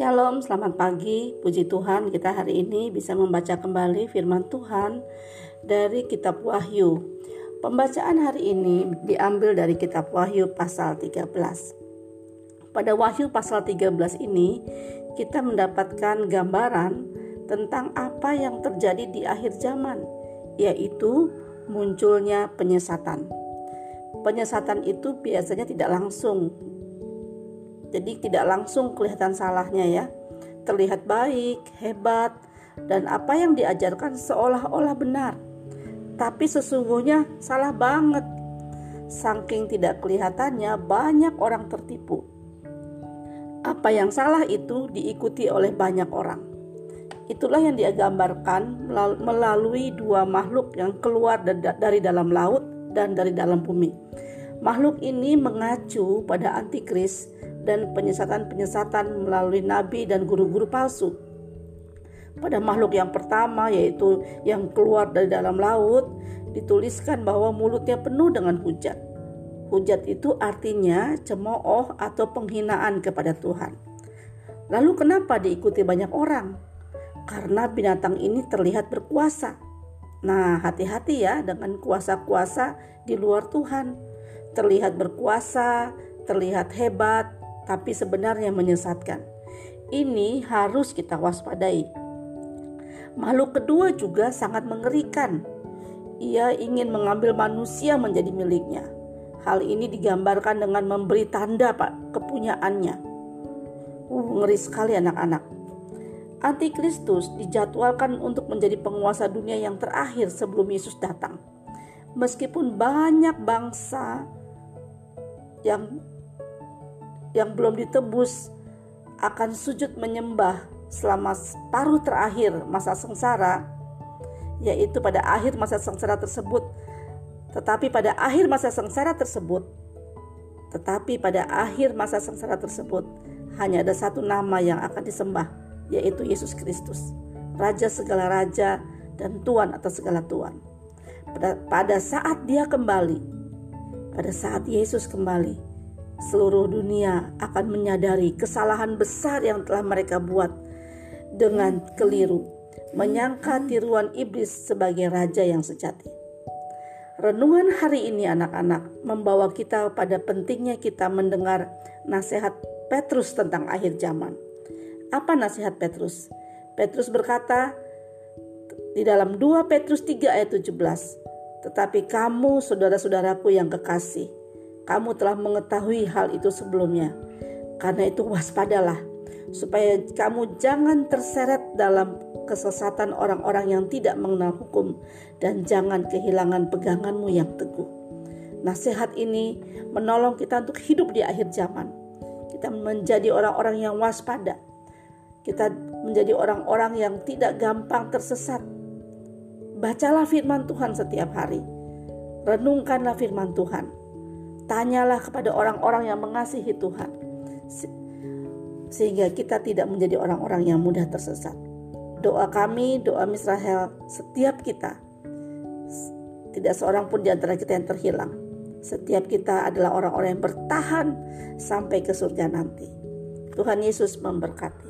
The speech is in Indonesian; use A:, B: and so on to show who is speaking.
A: Shalom, selamat pagi. Puji Tuhan, kita hari ini bisa membaca kembali firman Tuhan dari kitab Wahyu. Pembacaan hari ini diambil dari kitab Wahyu pasal 13. Pada Wahyu pasal 13 ini, kita mendapatkan gambaran tentang apa yang terjadi di akhir zaman, yaitu munculnya penyesatan. Penyesatan itu biasanya tidak langsung jadi tidak langsung kelihatan salahnya ya. Terlihat baik, hebat, dan apa yang diajarkan seolah-olah benar. Tapi sesungguhnya salah banget. Saking tidak kelihatannya banyak orang tertipu. Apa yang salah itu diikuti oleh banyak orang. Itulah yang dia gambarkan melalui dua makhluk yang keluar dari dalam laut dan dari dalam bumi. Makhluk ini mengacu pada antikris dan penyesatan-penyesatan melalui nabi dan guru-guru palsu. Pada makhluk yang pertama yaitu yang keluar dari dalam laut dituliskan bahwa mulutnya penuh dengan hujat. Hujat itu artinya cemooh atau penghinaan kepada Tuhan. Lalu kenapa diikuti banyak orang? Karena binatang ini terlihat berkuasa. Nah, hati-hati ya dengan kuasa-kuasa di luar Tuhan. Terlihat berkuasa, terlihat hebat, tapi sebenarnya menyesatkan. Ini harus kita waspadai. Makhluk kedua juga sangat mengerikan. Ia ingin mengambil manusia menjadi miliknya. Hal ini digambarkan dengan memberi tanda pak kepunyaannya. Uh, ngeri sekali anak-anak. Antikristus dijadwalkan untuk menjadi penguasa dunia yang terakhir sebelum Yesus datang. Meskipun banyak bangsa yang yang belum ditebus akan sujud menyembah selama paruh terakhir masa sengsara, yaitu pada akhir masa sengsara tersebut. Tetapi pada akhir masa sengsara tersebut, tetapi pada akhir masa sengsara tersebut, hanya ada satu nama yang akan disembah, yaitu Yesus Kristus, Raja segala raja dan Tuhan atas segala Tuhan. Pada, pada saat dia kembali, pada saat Yesus kembali, seluruh dunia akan menyadari kesalahan besar yang telah mereka buat dengan keliru, menyangka tiruan iblis sebagai raja yang sejati. Renungan hari ini anak-anak membawa kita pada pentingnya kita mendengar nasihat Petrus tentang akhir zaman. Apa nasihat Petrus? Petrus berkata di dalam 2 Petrus 3 ayat 17, "Tetapi kamu saudara-saudaraku yang kekasih, kamu telah mengetahui hal itu sebelumnya. Karena itu waspadalah supaya kamu jangan terseret dalam kesesatan orang-orang yang tidak mengenal hukum dan jangan kehilangan peganganmu yang teguh. Nasihat ini menolong kita untuk hidup di akhir zaman. Kita menjadi orang-orang yang waspada. Kita menjadi orang-orang yang tidak gampang tersesat. Bacalah firman Tuhan setiap hari. Renungkanlah firman Tuhan Tanyalah kepada orang-orang yang mengasihi Tuhan, sehingga kita tidak menjadi orang-orang yang mudah tersesat. Doa kami, doa Misrael, setiap kita, tidak seorang pun di antara kita yang terhilang. Setiap kita adalah orang-orang yang bertahan sampai ke surga nanti. Tuhan Yesus memberkati.